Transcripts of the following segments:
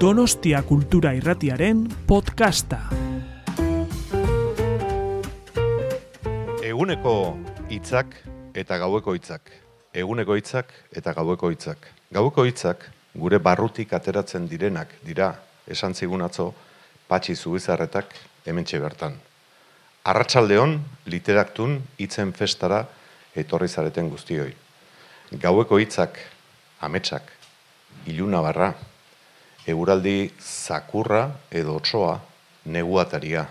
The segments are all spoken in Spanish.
Donostia Kultura Irratiaren podcasta. Eguneko hitzak eta gaueko hitzak. Eguneko hitzak eta gaueko hitzak. Gaueko hitzak gure barrutik ateratzen direnak dira esan zigun atzo patxi zubizarretak hementxe bertan. Arratsaldeon literaktun hitzen festara etorri zareten guztioi. Gaueko hitzak, ametsak, iluna barra, eguraldi zakurra edo otsoa neguataria.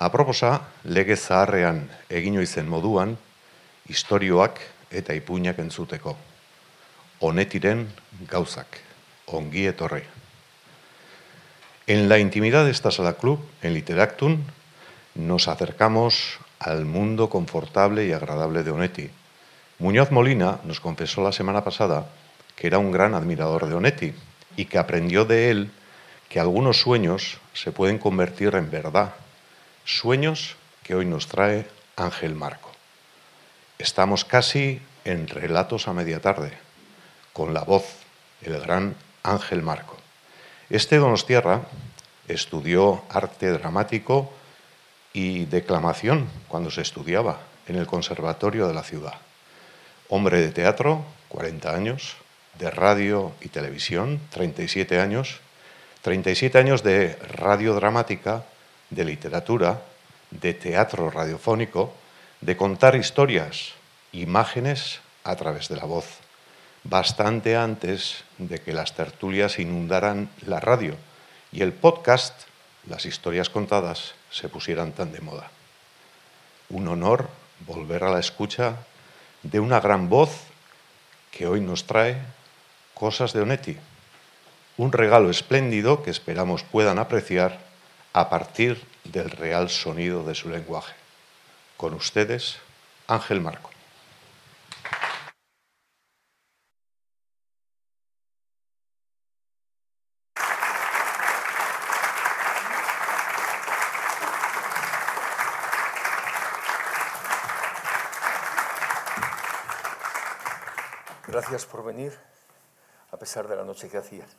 Aproposa, lege zaharrean egin izen moduan, istorioak eta ipuinak entzuteko. Honetiren gauzak, ongi etorri. En la intimidad de esta sala club, en Literactun, nos acercamos al mundo confortable y agradable de Onetti. Muñoz Molina nos confesó la semana pasada que era un gran admirador de Onetti y que aprendió de él que algunos sueños se pueden convertir en verdad. Sueños que hoy nos trae Ángel Marco. Estamos casi en Relatos a media tarde, con la voz, el gran Ángel Marco. Este Donostierra estudió arte dramático y declamación cuando se estudiaba en el Conservatorio de la ciudad. Hombre de teatro, 40 años, de radio y televisión, 37 años, 37 años de radio dramática, de literatura, de teatro radiofónico, de contar historias, imágenes a través de la voz, bastante antes de que las tertulias inundaran la radio y el podcast, las historias contadas, se pusieran tan de moda. Un honor volver a la escucha de una gran voz que hoy nos trae cosas de Onetti, un regalo espléndido que esperamos puedan apreciar a partir del real sonido de su lenguaje. Con ustedes, Ángel Marco. Gracias por venir, pesar de la noche que hacía.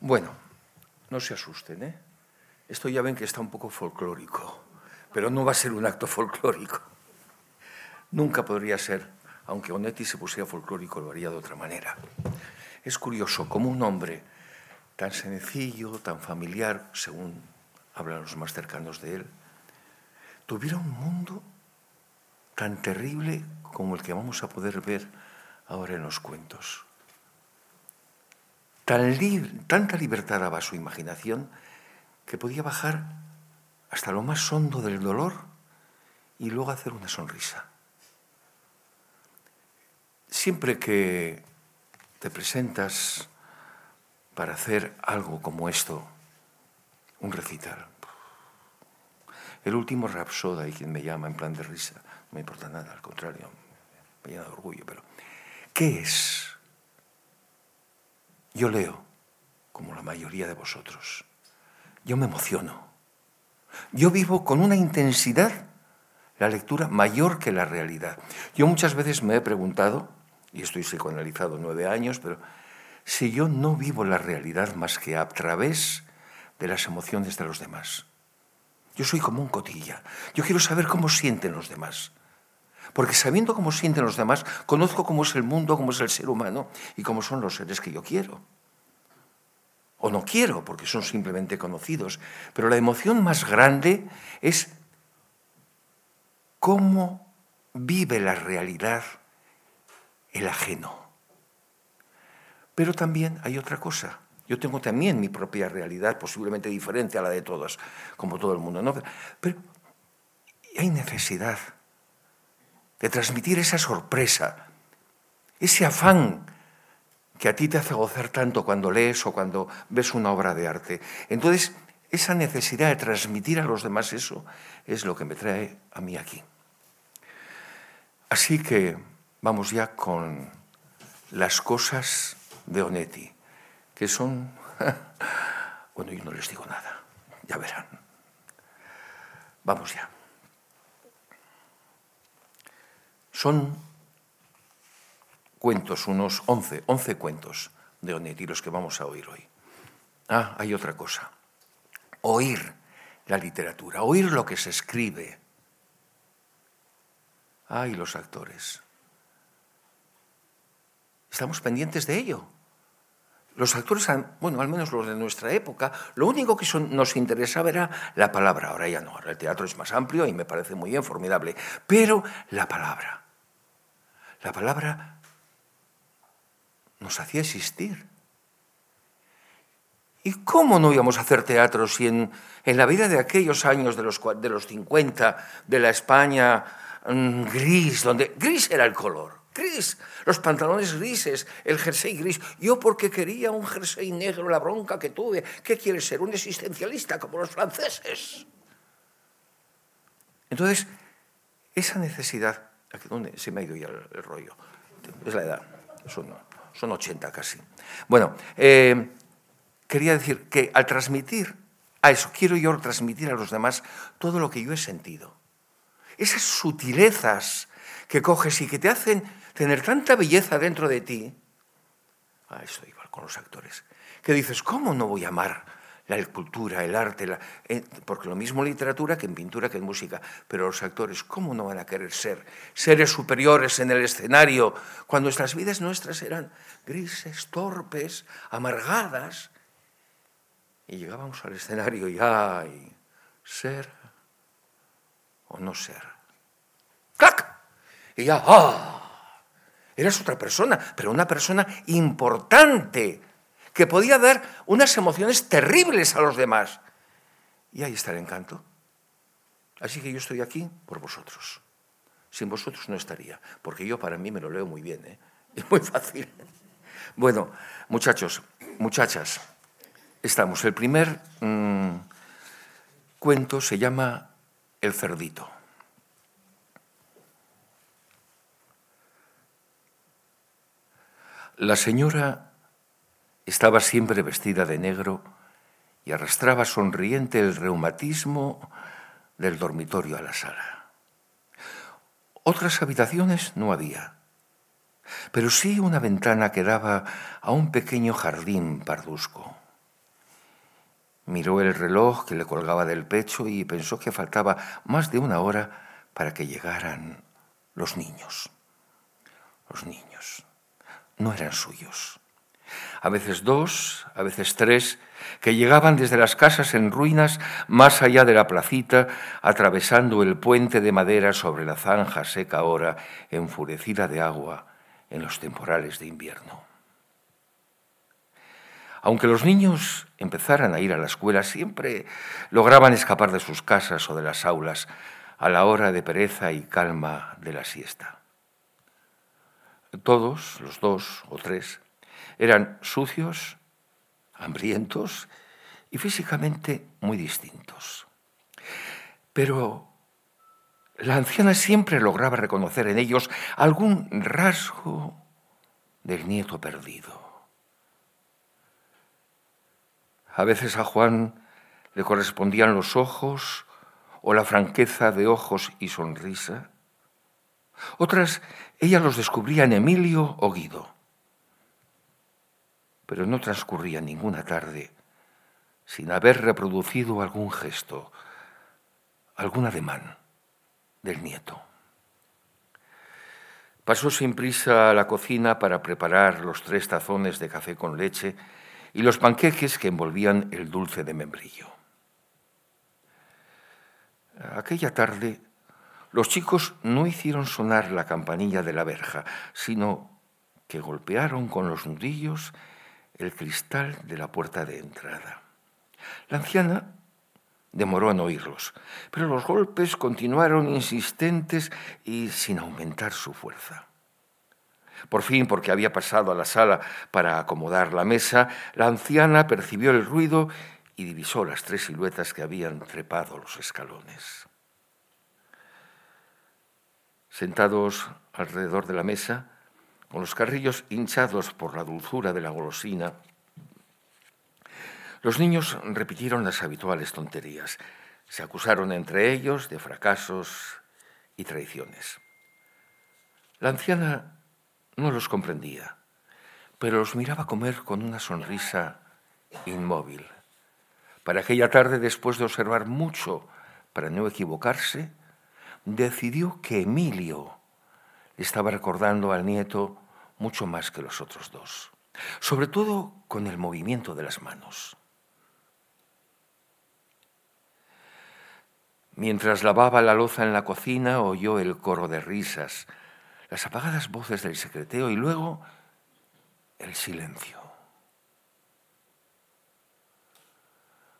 Bueno, no se asusten, ¿eh? Esto ya ven que está un poco folclórico, pero no va a ser un acto folclórico. Nunca podría ser, aunque Onetti se pusiera folclórico, lo haría de otra manera. Es curioso cómo un hombre tan sencillo, tan familiar, según hablan los más cercanos de él, tuviera un mundo tan terrible como el que vamos a poder ver ahora en los cuentos. Tan tanta libertad daba su imaginación que podía bajar hasta lo más hondo del dolor y luego hacer una sonrisa. Siempre que te presentas para hacer algo como esto, un recital, el último Rapsoda, y quien me llama en plan de risa, me importa nada, al contrario, me llena de orgullo, pero ¿qué es? Yo leo, como la mayoría de vosotros. Yo me emociono. Yo vivo con una intensidad la lectura mayor que la realidad. Yo muchas veces me he preguntado, y estoy psicoanalizado nueve años, pero si yo no vivo la realidad más que a través de las emociones de los demás. Yo soy como un cotilla. Yo quiero saber cómo sienten los demás. Porque sabiendo cómo sienten los demás, conozco cómo es el mundo, cómo es el ser humano y cómo son los seres que yo quiero. O no quiero, porque son simplemente conocidos. Pero la emoción más grande es cómo vive la realidad el ajeno. Pero también hay otra cosa. Yo tengo también mi propia realidad, posiblemente diferente a la de todos, como todo el mundo. ¿no? Pero hay necesidad de transmitir esa sorpresa, ese afán que a ti te hace gozar tanto cuando lees o cuando ves una obra de arte. Entonces, esa necesidad de transmitir a los demás eso es lo que me trae a mí aquí. Así que vamos ya con las cosas de Onetti, que son... bueno, yo no les digo nada, ya verán. Vamos ya. Son cuentos, unos 11, 11 cuentos de Onetti, los que vamos a oír hoy. Ah, hay otra cosa. Oír la literatura, oír lo que se escribe. Ay, los actores. Estamos pendientes de ello. Los actores, bueno, al menos los de nuestra época, lo único que nos interesaba era la palabra. Ahora ya no, ahora el teatro es más amplio y me parece muy bien, formidable. Pero la palabra, la palabra nos hacía existir. ¿Y cómo no íbamos a hacer teatro si en, la vida de aquellos años de los, de los 50, de la España mm, gris, donde gris era el color, gris, los pantalones grises, el jersey gris. Yo porque quería un jersey negro, la bronca que tuve. ¿Qué quieres ser? Un existencialista como los franceses. Entonces, esa necesidad, ¿dónde se me ha ido ya el, rollo? Es la edad, son, son 80 casi. Bueno, eh, quería decir que al transmitir a eso, quiero yo transmitir a los demás todo lo que yo he sentido. Esas sutilezas que coges y que te hacen tener tanta belleza dentro de ti. A eso igual con los actores. Que dices, ¿cómo no voy a amar la cultura, el arte? Eh, porque lo mismo en literatura que en pintura que en música. Pero los actores, ¿cómo no van a querer ser seres superiores en el escenario cuando nuestras vidas nuestras eran grises, torpes, amargadas? Y llegábamos al escenario y ¡ay! Ser o no ser. ¡Clac! Y ya, ¡ah! Eras otra persona, pero una persona importante, que podía dar unas emociones terribles a los demás. Y ahí está el encanto. Así que yo estoy aquí por vosotros. Sin vosotros no estaría, porque yo para mí me lo leo muy bien, ¿eh? es muy fácil. Bueno, muchachos, muchachas, estamos. El primer mm, cuento se llama El cerdito. La señora estaba siempre vestida de negro y arrastraba sonriente el reumatismo del dormitorio a la sala. Otras habitaciones no había, pero sí una ventana que daba a un pequeño jardín parduzco. Miró el reloj que le colgaba del pecho y pensó que faltaba más de una hora para que llegaran los niños. Los niños no eran suyos. A veces dos, a veces tres, que llegaban desde las casas en ruinas más allá de la placita, atravesando el puente de madera sobre la zanja seca ahora, enfurecida de agua en los temporales de invierno. Aunque los niños empezaran a ir a la escuela, siempre lograban escapar de sus casas o de las aulas a la hora de pereza y calma de la siesta. Todos, los dos o tres, eran sucios, hambrientos y físicamente muy distintos. Pero la anciana siempre lograba reconocer en ellos algún rasgo del nieto perdido. A veces a Juan le correspondían los ojos o la franqueza de ojos y sonrisa. Otras ella los descubría en Emilio o Guido. Pero no transcurría ninguna tarde sin haber reproducido algún gesto, algún ademán del nieto. Pasó sin prisa a la cocina para preparar los tres tazones de café con leche y los panqueques que envolvían el dulce de membrillo. Aquella tarde los chicos no hicieron sonar la campanilla de la verja, sino que golpearon con los nudillos el cristal de la puerta de entrada. La anciana demoró en oírlos, pero los golpes continuaron insistentes y sin aumentar su fuerza. Por fin, porque había pasado a la sala para acomodar la mesa, la anciana percibió el ruido y divisó las tres siluetas que habían trepado los escalones. Sentados alrededor de la mesa, con los carrillos hinchados por la dulzura de la golosina, los niños repitieron las habituales tonterías. Se acusaron entre ellos de fracasos y traiciones. La anciana No los comprendía, pero los miraba comer con una sonrisa inmóvil. Para aquella tarde, después de observar mucho para no equivocarse, decidió que Emilio estaba recordando al nieto mucho más que los otros dos, sobre todo con el movimiento de las manos. Mientras lavaba la loza en la cocina, oyó el coro de risas, las apagadas voces del secreteo y luego el silencio.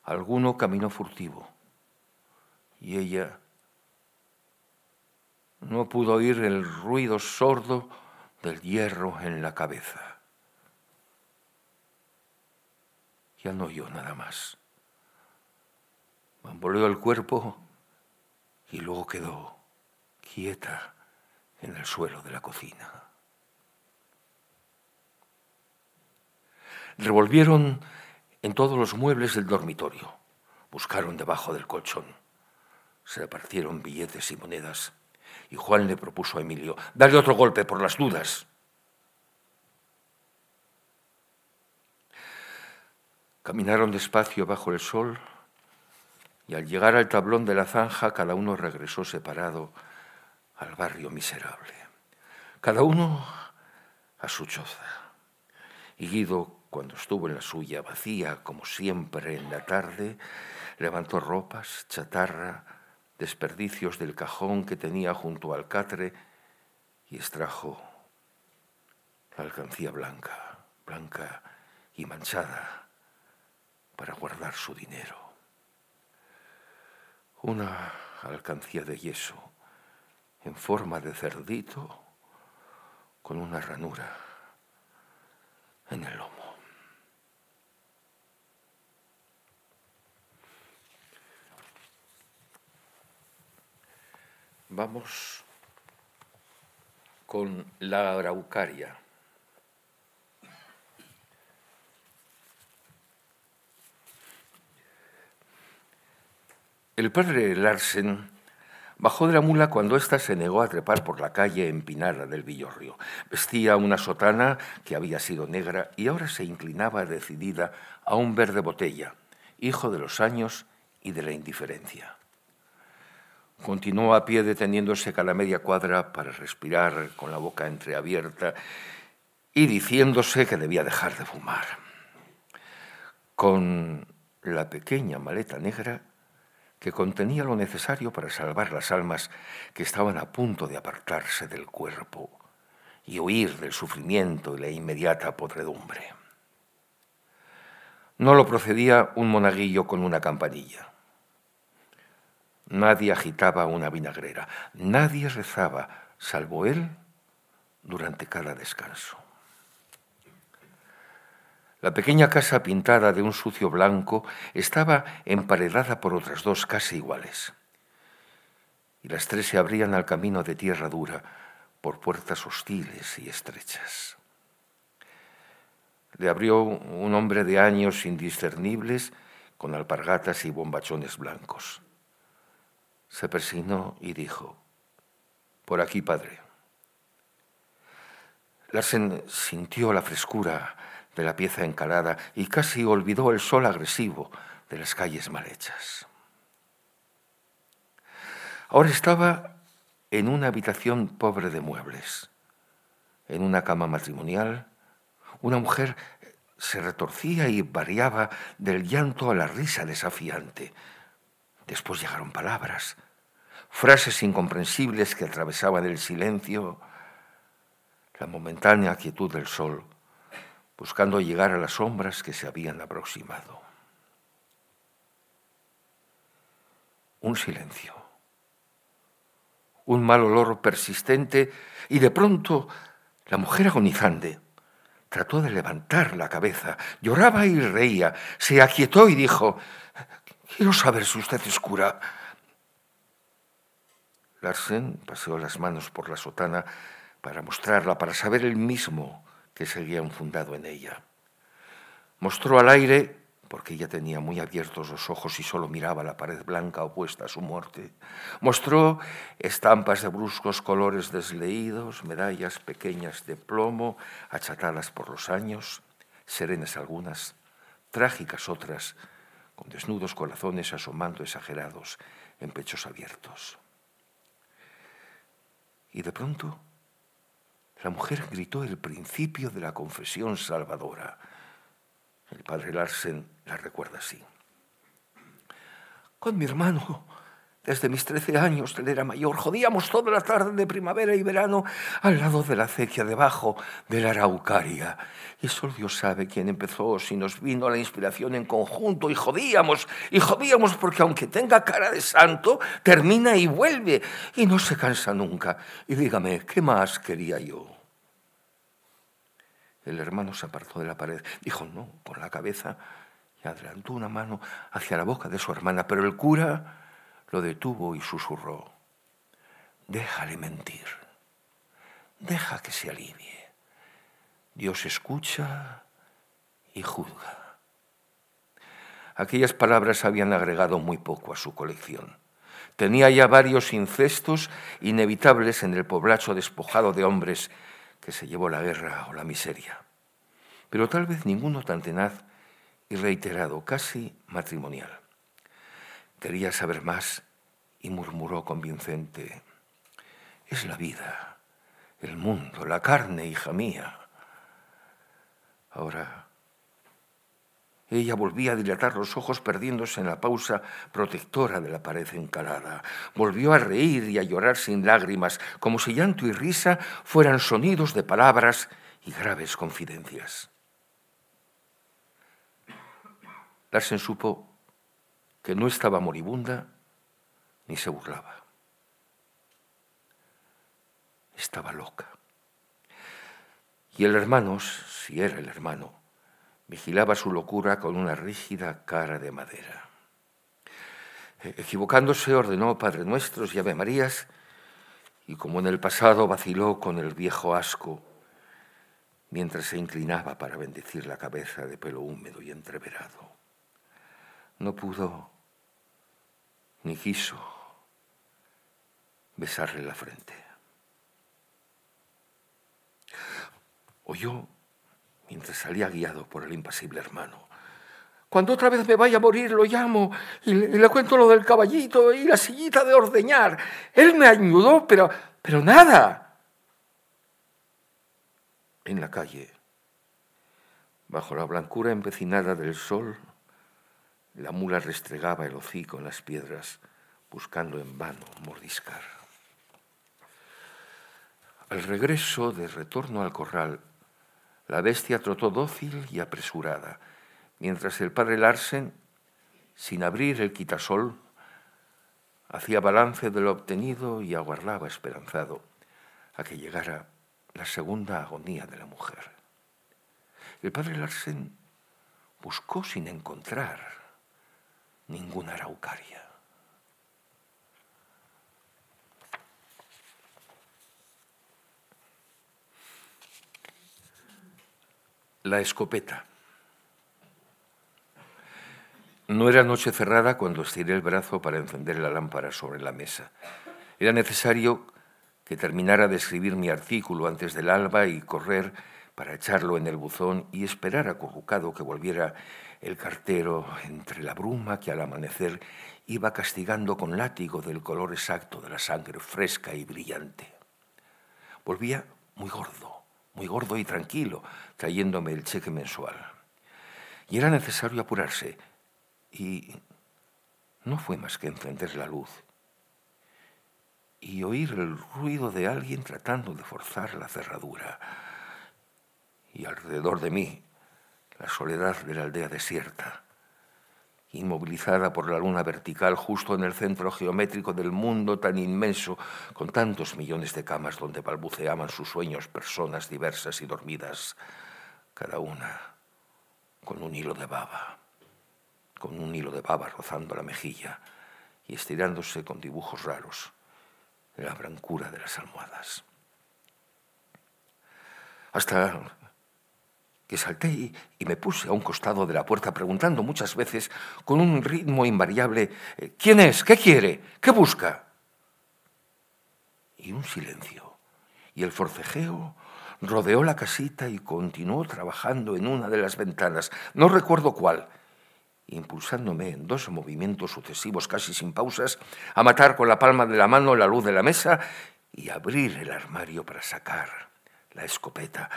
Alguno caminó furtivo y ella no pudo oír el ruido sordo del hierro en la cabeza. Ya no oyó nada más. Bamboleó el cuerpo y luego quedó quieta en el suelo de la cocina. Revolvieron en todos los muebles del dormitorio. Buscaron debajo del colchón. Se repartieron billetes y monedas. Y Juan le propuso a Emilio, darle otro golpe por las dudas. Caminaron despacio bajo el sol y al llegar al tablón de la zanja cada uno regresó separado al barrio miserable. Cada uno a su choza. Y Guido, cuando estuvo en la suya vacía, como siempre en la tarde, levantó ropas, chatarra, desperdicios del cajón que tenía junto al catre y extrajo la alcancía blanca, blanca y manchada, para guardar su dinero una alcancía de yeso en forma de cerdito con una ranura en el lomo. Vamos con la araucaria. El padre Larsen bajó de la mula cuando ésta se negó a trepar por la calle empinada del Villorrio. Vestía una sotana que había sido negra y ahora se inclinaba decidida a un verde botella, hijo de los años y de la indiferencia. Continuó a pie deteniéndose cada media cuadra para respirar con la boca entreabierta y diciéndose que debía dejar de fumar. Con la pequeña maleta negra que contenía lo necesario para salvar las almas que estaban a punto de apartarse del cuerpo y huir del sufrimiento y la inmediata podredumbre. No lo procedía un monaguillo con una campanilla. Nadie agitaba una vinagrera, nadie rezaba, salvo él, durante cada descanso. La pequeña casa pintada de un sucio blanco estaba emparedada por otras dos casi iguales. Y las tres se abrían al camino de tierra dura por puertas hostiles y estrechas. Le abrió un hombre de años indiscernibles con alpargatas y bombachones blancos. Se persignó y dijo, Por aquí, padre. Larsen sintió la frescura de la pieza encalada y casi olvidó el sol agresivo de las calles mal hechas. Ahora estaba en una habitación pobre de muebles, en una cama matrimonial. Una mujer se retorcía y variaba del llanto a la risa desafiante. Después llegaron palabras, frases incomprensibles que atravesaban el silencio, la momentánea quietud del sol buscando llegar a las sombras que se habían aproximado. Un silencio, un mal olor persistente y de pronto la mujer agonizante trató de levantar la cabeza, lloraba y reía, se aquietó y dijo, quiero saber si usted es cura. Larsen paseó las manos por la sotana para mostrarla, para saber él mismo que seguía enfundado en ella. Mostró al aire porque ella tenía muy abiertos los ojos y solo miraba la pared blanca opuesta a su muerte. Mostró estampas de bruscos colores desleídos, medallas pequeñas de plomo, achatadas por los años, serenas algunas, trágicas otras, con desnudos corazones asomando exagerados en pechos abiertos. Y de pronto, la mujer gritó el principio de la confesión salvadora. El padre Larsen la recuerda así. Con mi hermano desde mis trece años, él era mayor, jodíamos toda la tarde de primavera y verano al lado de la acequia debajo de la araucaria. Y solo Dios sabe quién empezó, si nos vino la inspiración en conjunto y jodíamos, y jodíamos porque aunque tenga cara de santo, termina y vuelve y no se cansa nunca. Y dígame, ¿qué más quería yo? El hermano se apartó de la pared, dijo no con la cabeza y adelantó una mano hacia la boca de su hermana, pero el cura lo detuvo y susurró, déjale mentir, deja que se alivie. Dios escucha y juzga. Aquellas palabras habían agregado muy poco a su colección. Tenía ya varios incestos inevitables en el poblacho despojado de hombres que se llevó la guerra o la miseria, pero tal vez ninguno tan tenaz y reiterado, casi matrimonial. Quería saber más y murmuró convincente, es la vida, el mundo, la carne, hija mía. Ahora, ella volvía a dilatar los ojos perdiéndose en la pausa protectora de la pared encalada. Volvió a reír y a llorar sin lágrimas, como si llanto y risa fueran sonidos de palabras y graves confidencias. Larsen supo que no estaba moribunda ni se burlaba. Estaba loca. Y el hermano, si era el hermano, vigilaba su locura con una rígida cara de madera. E-, equivocándose ordenó Padre Nuestros y Ave Marías, y como en el pasado vaciló con el viejo asco, mientras se inclinaba para bendecir la cabeza de pelo húmedo y entreverado. No pudo ni quiso besarle la frente. Oyó, mientras salía guiado por el impasible hermano, cuando otra vez me vaya a morir lo llamo y le, cuento lo del caballito y la sillita de ordeñar. Él me ayudó, pero, pero nada. En la calle, bajo la blancura empecinada del sol, la mula restregaba el hocico en las piedras, buscando en vano mordiscar. Al regreso de retorno al corral, la bestia trotó dócil y apresurada, mientras el padre Larsen, sin abrir el quitasol, hacía balance de lo obtenido y aguardaba esperanzado a que llegara la segunda agonía de la mujer. El padre Larsen buscó sin encontrar ninguna araucaria. La escopeta. No era noche cerrada cuando estiré el brazo para encender la lámpara sobre la mesa. Era necesario que terminara de escribir mi artículo antes del alba y correr para echarlo en el buzón y esperar acurrucado que volviera el cartero entre la bruma que al amanecer iba castigando con látigo del color exacto de la sangre fresca y brillante. Volvía muy gordo, muy gordo y tranquilo, trayéndome el cheque mensual. Y era necesario apurarse, y no fue más que encender la luz y oír el ruido de alguien tratando de forzar la cerradura. Y alrededor de mí, la soledad de la aldea desierta, inmovilizada por la luna vertical justo en el centro geométrico del mundo tan inmenso, con tantos millones de camas donde balbuceaban sus sueños personas diversas y dormidas, cada una con un hilo de baba, con un hilo de baba rozando la mejilla y estirándose con dibujos raros en la blancura de las almohadas. Hasta que salté y, y, me puse a un costado de la puerta preguntando muchas veces con un ritmo invariable, eh, ¿quién es? ¿Qué quiere? ¿Qué busca? Y un silencio. Y el forcejeo rodeó la casita y continuó trabajando en una de las ventanas, no recuerdo cuál, impulsándome en dos movimientos sucesivos casi sin pausas, a matar con la palma de la mano la luz de la mesa y abrir el armario para sacar la escopeta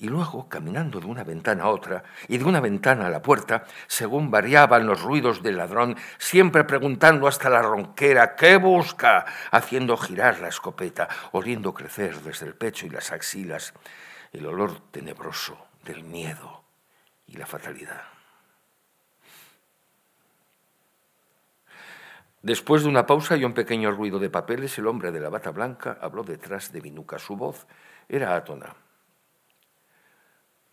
y luego, caminando de una ventana a otra y de una ventana a la puerta, según variaban los ruidos del ladrón, siempre preguntando hasta la ronquera ¿qué busca? haciendo girar la escopeta, oliendo crecer desde el pecho y las axilas el olor tenebroso del miedo y la fatalidad. Después de una pausa y un pequeño ruido de papeles, el hombre de la bata blanca habló detrás de mi nuca. Su voz era átona.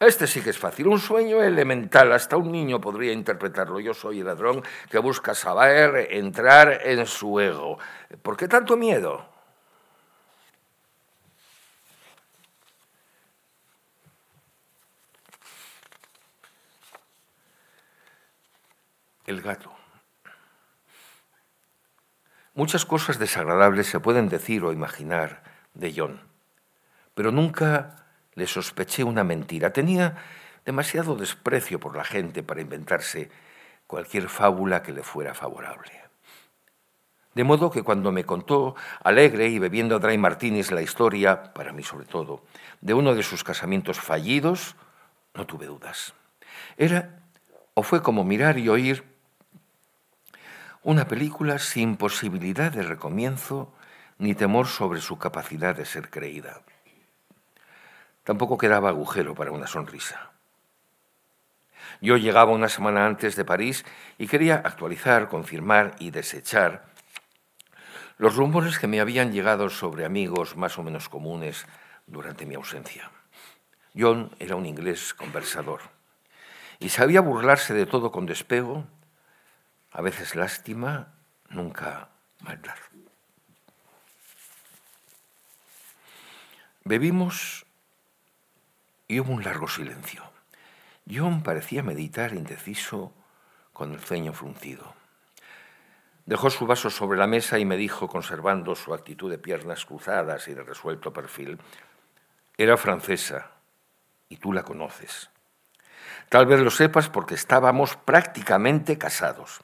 Este sí que es fácil, un sueño elemental, hasta un niño podría interpretarlo. Yo soy el ladrón que busca saber entrar en su ego. ¿Por qué tanto miedo? El gato. Muchas cosas desagradables se pueden decir o imaginar de John, pero nunca le sospeché una mentira. Tenía demasiado desprecio por la gente para inventarse cualquier fábula que le fuera favorable. De modo que cuando me contó, alegre y bebiendo dry martinis, la historia, para mí sobre todo, de uno de sus casamientos fallidos, no tuve dudas. Era o fue como mirar y oír una película sin posibilidad de recomienzo ni temor sobre su capacidad de ser creída. Tampoco quedaba agujero para una sonrisa. Yo llegaba una semana antes de París y quería actualizar, confirmar y desechar los rumores que me habían llegado sobre amigos más o menos comunes durante mi ausencia. John era un inglés conversador y sabía burlarse de todo con despego a veces lástima, nunca maldad. Bebimos y hubo un largo silencio. John parecía meditar indeciso con el ceño fruncido. Dejó su vaso sobre la mesa y me dijo, conservando su actitud de piernas cruzadas y de resuelto perfil, era francesa y tú la conoces. Tal vez lo sepas porque estábamos prácticamente casados.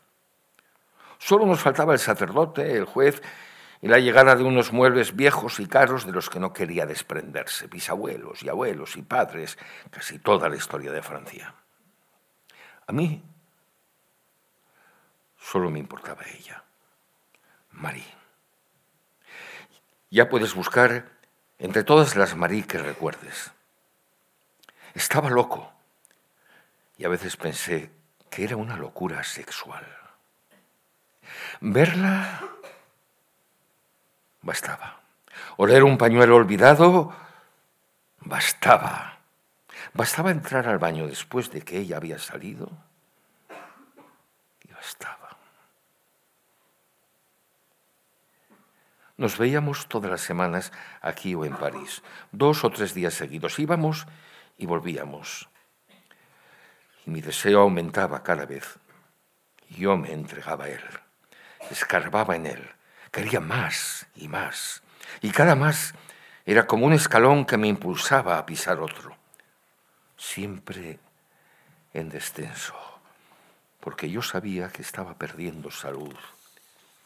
Solo nos faltaba el sacerdote, el juez y la llegada de unos muebles viejos y caros de los que no quería desprenderse, bisabuelos y abuelos y padres, casi toda la historia de Francia. A mí solo me importaba ella, Marie. Ya puedes buscar entre todas las Marie que recuerdes. Estaba loco y a veces pensé que era una locura sexual. Verla bastaba. Oler un pañuelo olvidado bastaba. Bastaba entrar al baño después de que ella había salido y bastaba. Nos veíamos todas las semanas aquí o en París, dos o tres días seguidos. Íbamos y volvíamos. Y mi deseo aumentaba cada vez. Yo me entregaba a él escarbaba en él, quería más y más, y cada más era como un escalón que me impulsaba a pisar otro, siempre en descenso, porque yo sabía que estaba perdiendo salud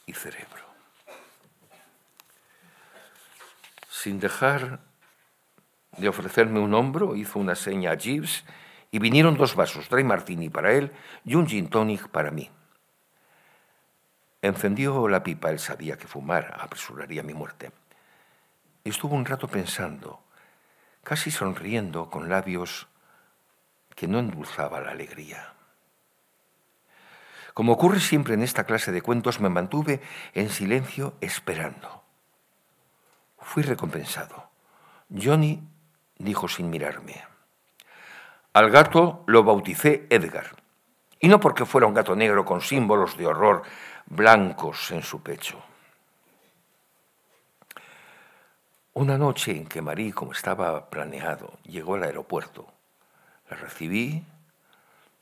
y cerebro. Sin dejar de ofrecerme un hombro, hizo una seña a Jeeves y vinieron dos vasos, dry martini para él y un gin tonic para mí. Encendió la pipa, él sabía que fumar apresuraría mi muerte. Estuvo un rato pensando, casi sonriendo con labios que no endulzaba la alegría. Como ocurre siempre en esta clase de cuentos, me mantuve en silencio esperando. Fui recompensado. Johnny dijo sin mirarme. Al gato lo bauticé Edgar. Y no porque fuera un gato negro con símbolos de horror blancos en su pecho. Una noche en que Marí, como estaba planeado, llegó al aeropuerto, La recibí,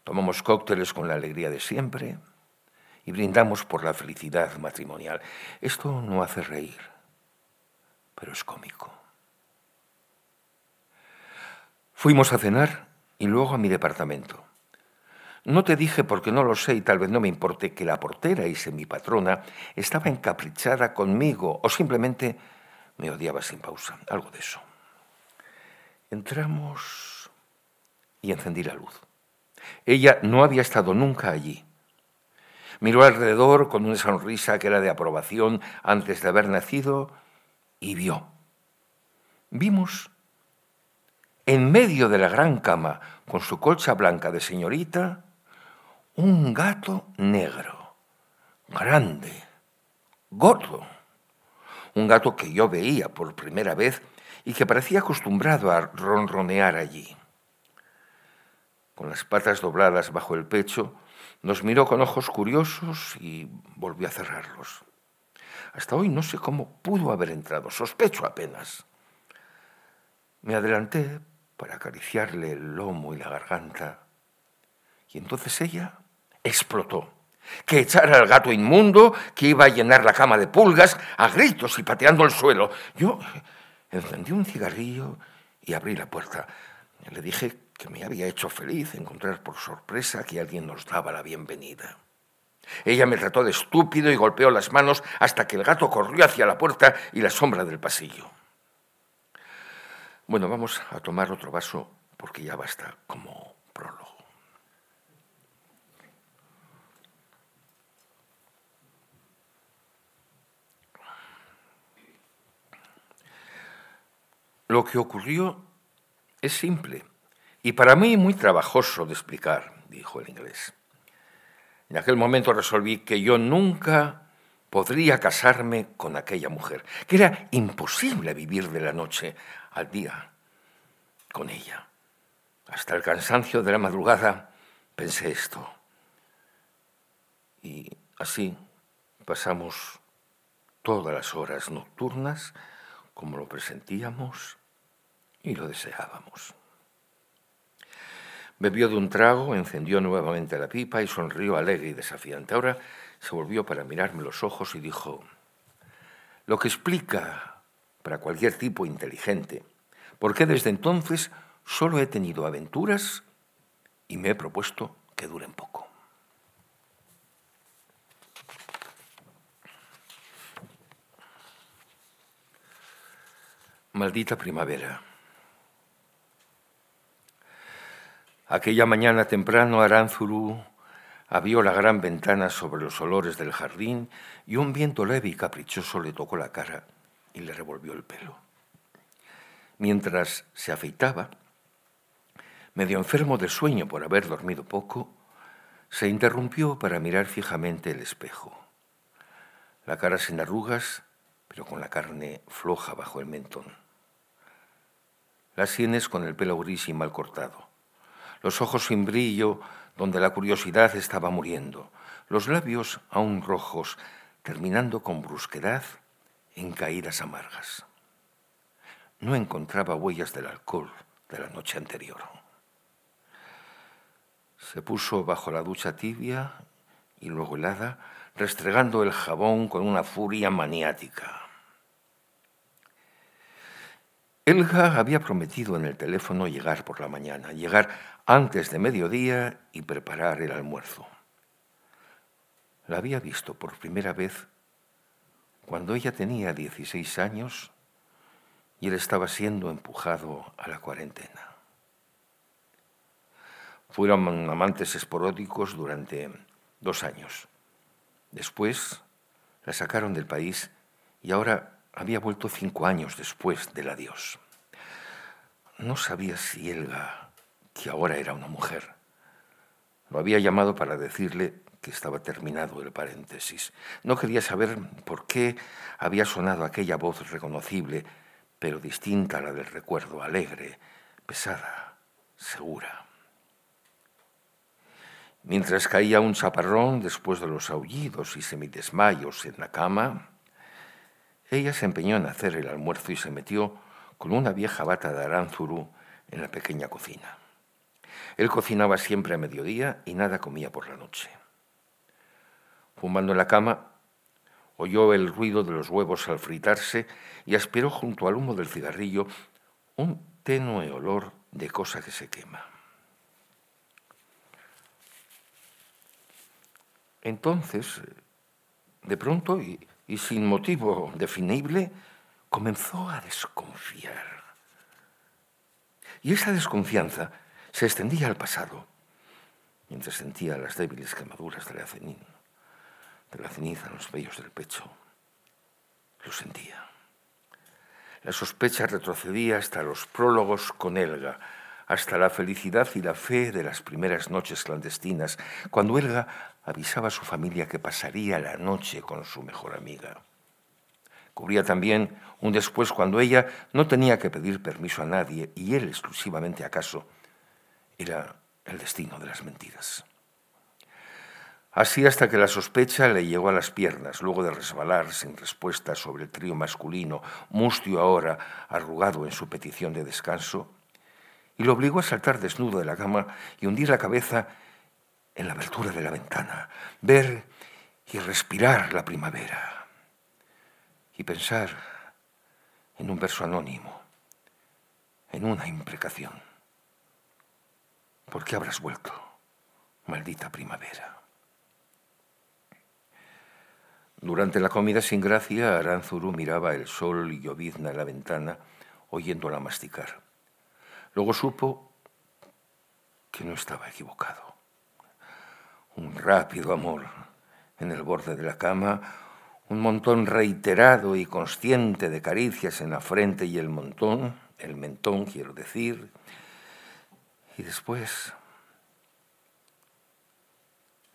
tomamos cócteles con la alegría de siempre y brindamos por la felicidad matrimonial. Esto no hace reír, pero es cómico. Fuimos a cenar y luego a mi departamento. No te dije porque no lo sé y tal vez no me importe que la portera y semipatrona estaba encaprichada conmigo o simplemente me odiaba sin pausa, algo de eso. Entramos y encendí la luz. Ella no había estado nunca allí. Miró alrededor con una sonrisa que era de aprobación antes de haber nacido y vio. Vimos en medio de la gran cama, con su colcha blanca de señorita, un gato negro, grande, gordo. Un gato que yo veía por primera vez y que parecía acostumbrado a ronronear allí. Con las patas dobladas bajo el pecho, nos miró con ojos curiosos y volvió a cerrarlos. Hasta hoy no sé cómo pudo haber entrado, sospecho apenas. Me adelanté para acariciarle el lomo y la garganta, y entonces ella explotó. Que echara al gato inmundo, que iba a llenar la cama de pulgas, a gritos y pateando el suelo. Yo encendí un cigarrillo y abrí la puerta. Le dije que me había hecho feliz encontrar por sorpresa que alguien nos daba la bienvenida. Ella me trató de estúpido y golpeó las manos hasta que el gato corrió hacia la puerta y la sombra del pasillo. Bueno, vamos a tomar otro vaso porque ya basta como Lo que ocurrió es simple y para mí muy trabajoso de explicar, dijo el inglés. En aquel momento resolví que yo nunca podría casarme con aquella mujer, que era imposible vivir de la noche al día con ella. Hasta el cansancio de la madrugada pensé esto. Y así pasamos todas las horas nocturnas como lo presentíamos y lo deseábamos. Bebió de un trago, encendió nuevamente la pipa y sonrió alegre y desafiante. Ahora se volvió para mirarme los ojos y dijo, lo que explica para cualquier tipo inteligente por qué desde entonces solo he tenido aventuras y me he propuesto que duren poco. Maldita primavera. Aquella mañana temprano Aránzuru abrió la gran ventana sobre los olores del jardín y un viento leve y caprichoso le tocó la cara y le revolvió el pelo. Mientras se afeitaba, medio enfermo de sueño por haber dormido poco, se interrumpió para mirar fijamente el espejo. La cara sin arrugas, pero con la carne floja bajo el mentón las sienes con el pelo gris y mal cortado, los ojos sin brillo donde la curiosidad estaba muriendo, los labios aún rojos, terminando con brusquedad en caídas amargas. No encontraba huellas del alcohol de la noche anterior. Se puso bajo la ducha tibia y luego helada, restregando el jabón con una furia maniática. Elga había prometido en el teléfono llegar por la mañana, llegar antes de mediodía y preparar el almuerzo. La había visto por primera vez cuando ella tenía 16 años y él estaba siendo empujado a la cuarentena. Fueron amantes esporódicos durante dos años. Después la sacaron del país y ahora había vuelto cinco años después del adiós. No sabía si Elga, que ahora era una mujer, lo había llamado para decirle que estaba terminado el paréntesis. No quería saber por qué había sonado aquella voz reconocible, pero distinta a la del recuerdo, alegre, pesada, segura. Mientras caía un chaparrón después de los aullidos y semidesmayos en la cama, ella se empeñó en hacer el almuerzo y se metió con una vieja bata de Aranzuru en la pequeña cocina. Él cocinaba siempre a mediodía y nada comía por la noche. Fumando en la cama, oyó el ruido de los huevos al fritarse y aspiró junto al humo del cigarrillo un tenue olor de cosa que se quema. Entonces, de pronto y, sin motivo definible, comenzó a desconfiar. Y esa desconfianza se extendía al pasado, mientras sentía las débiles quemaduras de la, de la ceniza en los vellos del pecho. Lo sentía. La sospecha retrocedía hasta los prólogos con Elga, hasta la felicidad y la fe de las primeras noches clandestinas, cuando Elga avisaba a su familia que pasaría la noche con su mejor amiga. Cubría también un después cuando ella no tenía que pedir permiso a nadie y él exclusivamente acaso era el destino de las mentiras. Así hasta que la sospecha le llegó a las piernas, luego de resbalar sin respuesta sobre el trío masculino, mustio ahora, arrugado en su petición de descanso, y lo obligó a saltar desnudo de la cama y hundir la cabeza en la abertura de la ventana, ver y respirar la primavera, y pensar en un verso anónimo, en una imprecación. ¿Por qué habrás vuelto, maldita primavera? Durante la comida sin gracia, Aranzuru miraba el sol y llovizna en la ventana, oyéndola masticar. Luego supo que no estaba equivocado. Un rápido amor en el borde de la cama, un montón reiterado y consciente de caricias en la frente y el montón, el mentón quiero decir, y después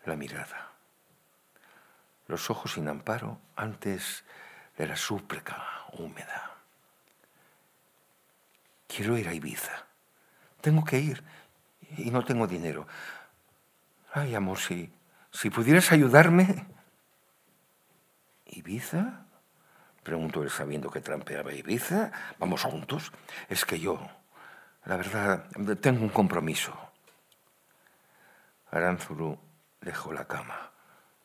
la mirada los ojos sin amparo antes de la súplica húmeda. Quiero ir a Ibiza. Tengo que ir y no tengo dinero. Ay, amor, si, si pudieras ayudarme. ¿Ibiza? Preguntó él sabiendo que trampeaba Ibiza. ¿Vamos juntos? Es que yo, la verdad, tengo un compromiso. Aranzuru dejó la cama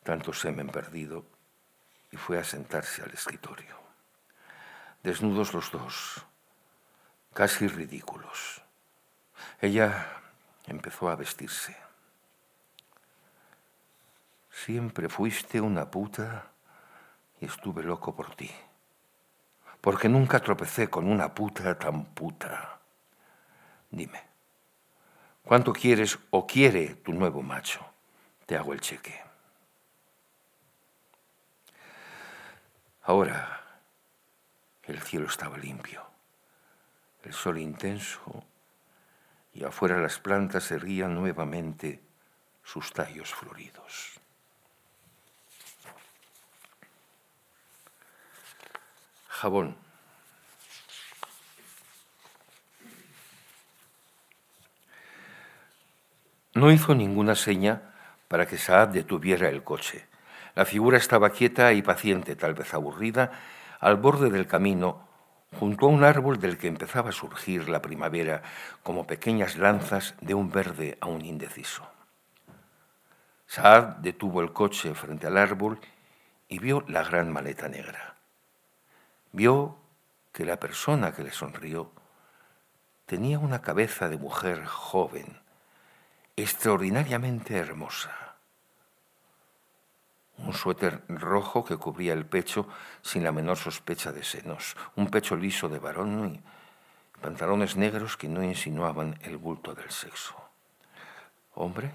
tanto semen perdido, y fue a sentarse al escritorio. Desnudos los dos, casi ridículos. Ella empezó a vestirse. Siempre fuiste una puta y estuve loco por ti, porque nunca tropecé con una puta tan puta. Dime, ¿cuánto quieres o quiere tu nuevo macho? Te hago el cheque. Ahora el cielo estaba limpio, el sol intenso y afuera las plantas erguían nuevamente sus tallos floridos. Jabón. No hizo ninguna seña para que Saad detuviera el coche la figura estaba quieta y paciente, tal vez aburrida, al borde del camino, junto a un árbol del que empezaba a surgir la primavera como pequeñas lanzas de un verde aún indeciso. Saad detuvo el coche frente al árbol y vio la gran maleta negra. Vio que la persona que le sonrió tenía una cabeza de mujer joven, extraordinariamente hermosa un suéter rojo que cubría el pecho sin la menor sospecha de senos, un pecho liso de varón y pantalones negros que no insinuaban el bulto del sexo. Hombre,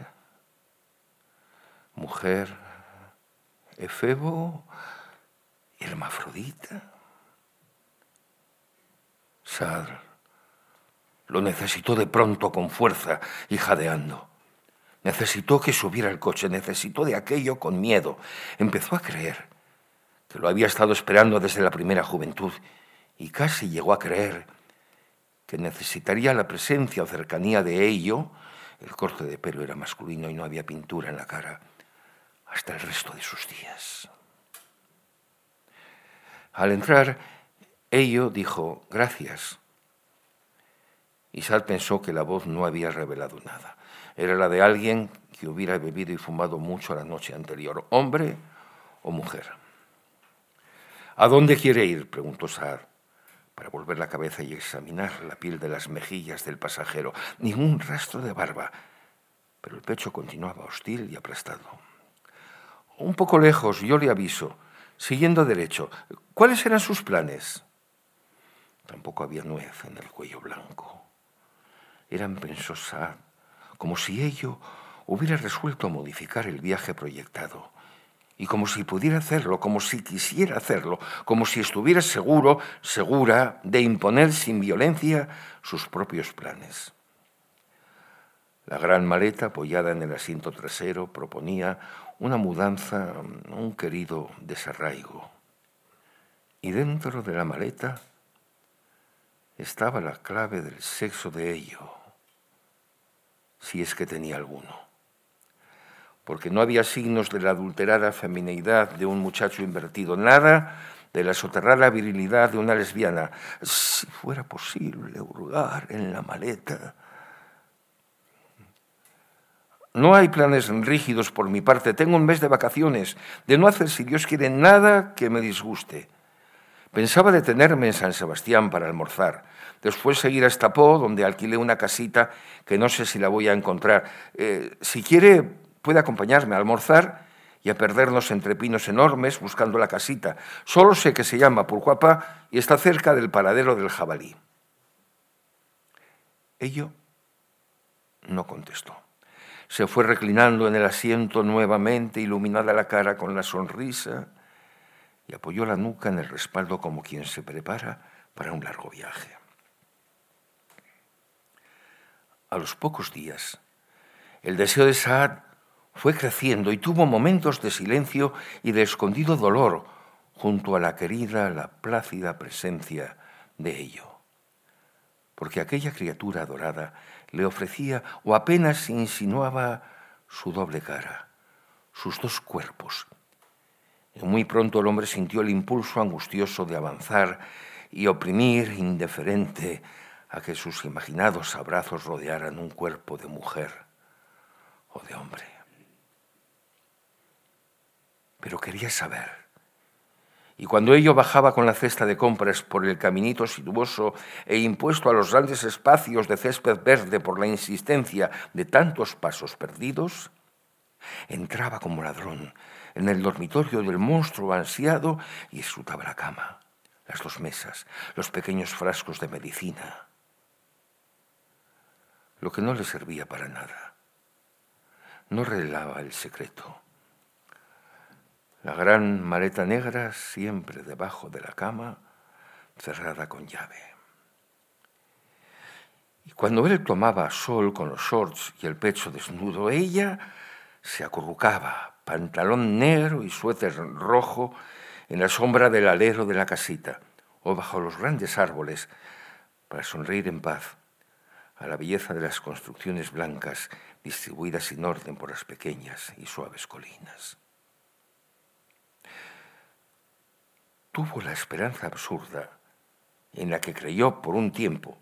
mujer, efebo, hermafrodita. Sadr lo necesitó de pronto con fuerza y jadeando. Necesitó que subiera el coche, necesitó de aquello con miedo. Empezó a creer que lo había estado esperando desde la primera juventud y casi llegó a creer que necesitaría la presencia o cercanía de ello. El corte de pelo era masculino y no había pintura en la cara hasta el resto de sus días. Al entrar, ello dijo gracias Isaac pensó que la voz no había revelado nada. Era la de alguien que hubiera bebido y fumado mucho la noche anterior, hombre o mujer. ¿A dónde quiere ir? preguntó Saad, para volver la cabeza y examinar la piel de las mejillas del pasajero. Ningún rastro de barba, pero el pecho continuaba hostil y aplastado. Un poco lejos, yo le aviso, siguiendo derecho. ¿Cuáles eran sus planes? Tampoco había nuez en el cuello blanco. Eran, pensó Saad, como si ello hubiera resuelto modificar el viaje proyectado. Y como si pudiera hacerlo, como si quisiera hacerlo, como si estuviera seguro, segura de imponer sin violencia sus propios planes. La gran maleta apoyada en el asiento trasero proponía una mudanza, un querido desarraigo. Y dentro de la maleta estaba la clave del sexo de ello, si es que tenía alguno. Porque no había signos de la adulterada femineidad de un muchacho invertido, nada de la soterrada virilidad de una lesbiana. Si fuera posible hurgar en la maleta. No hay planes rígidos por mi parte. Tengo un mes de vacaciones, de no hacer, si Dios quiere, nada que me disguste. Pensaba detenerme en San Sebastián para almorzar, después seguir a Estapó, donde alquilé una casita que no sé si la voy a encontrar. Eh, si quiere, puede acompañarme a almorzar y a perdernos entre pinos enormes buscando la casita. Solo sé que se llama Purcuapa y está cerca del paradero del jabalí. Ello no contestó. Se fue reclinando en el asiento nuevamente, iluminada la cara con la sonrisa y apoyó la nuca en el respaldo como quien se prepara para un largo viaje. A los pocos días, el deseo de Saad fue creciendo y tuvo momentos de silencio y de escondido dolor junto a la querida, la plácida presencia de ello. Porque aquella criatura adorada le ofrecía o apenas insinuaba su doble cara, sus dos cuerpos, muy pronto el hombre sintió el impulso angustioso de avanzar y oprimir, indiferente, a que sus imaginados abrazos rodearan un cuerpo de mujer o de hombre. Pero quería saber. Y cuando ello bajaba con la cesta de compras por el caminito sinuoso e impuesto a los grandes espacios de césped verde por la insistencia de tantos pasos perdidos, entraba como ladrón en el dormitorio del monstruo ansiado y disfrutaba la cama, las dos mesas, los pequeños frascos de medicina. Lo que no le servía para nada. No revelaba el secreto. La gran maleta negra siempre debajo de la cama, cerrada con llave. Y cuando él tomaba sol con los shorts y el pecho desnudo, ella se acurrucaba, pantalón negro y suéter rojo, en la sombra del alero de la casita o bajo los grandes árboles para sonreír en paz a la belleza de las construcciones blancas distribuidas sin orden por las pequeñas y suaves colinas. Tuvo la esperanza absurda en la que creyó por un tiempo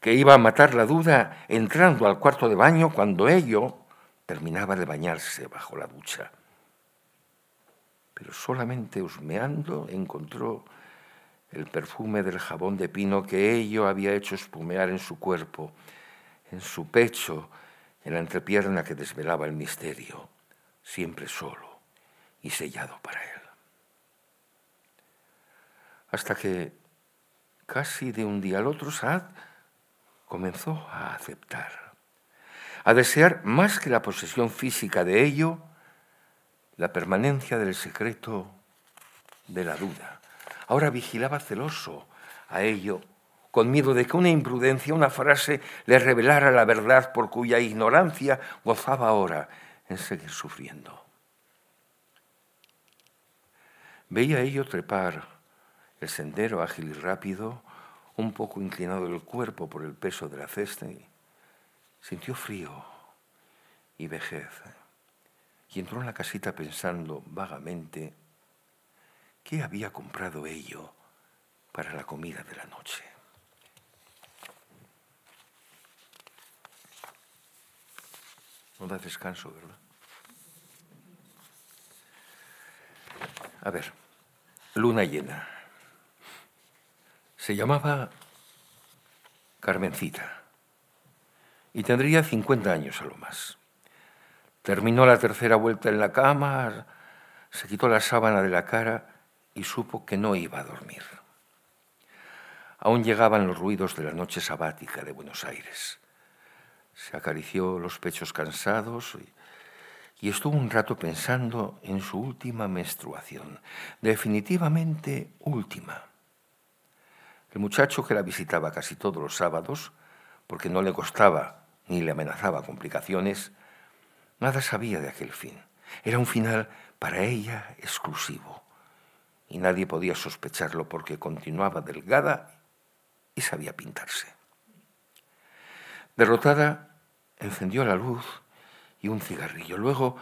que iba a matar la duda entrando al cuarto de baño cuando ello terminaba de bañarse bajo la ducha. Pero solamente husmeando encontró el perfume del jabón de pino que ello había hecho espumear en su cuerpo, en su pecho, en la entrepierna que desvelaba el misterio, siempre solo y sellado para él. Hasta que, casi de un día al otro, Saad comenzó a aceptar a desear más que la posesión física de ello, la permanencia del secreto de la duda. Ahora vigilaba celoso a ello, con miedo de que una imprudencia, una frase, le revelara la verdad por cuya ignorancia gozaba ahora en seguir sufriendo. Veía ello trepar el sendero ágil y rápido, un poco inclinado el cuerpo por el peso de la cesta y Sintió frío y vejez y entró en la casita pensando vagamente ¿Qué había comprado ello para la comida de la noche? No da descanso, ¿verdad? A ver, luna llena. Se llamaba Carmencita y tendría 50 años a lo más. Terminó la tercera vuelta en la cama, se quitó la sábana de la cara y supo que no iba a dormir. Aún llegaban los ruidos de la noche sabática de Buenos Aires. Se acarició los pechos cansados y, estuvo un rato pensando en su última menstruación, definitivamente última. El muchacho que la visitaba casi todos los sábados, porque no le costaba ni le amenazaba complicaciones, nada sabía de aquel fin. Era un final para ella exclusivo, y nadie podía sospecharlo porque continuaba delgada y sabía pintarse. Derrotada, encendió la luz y un cigarrillo. Luego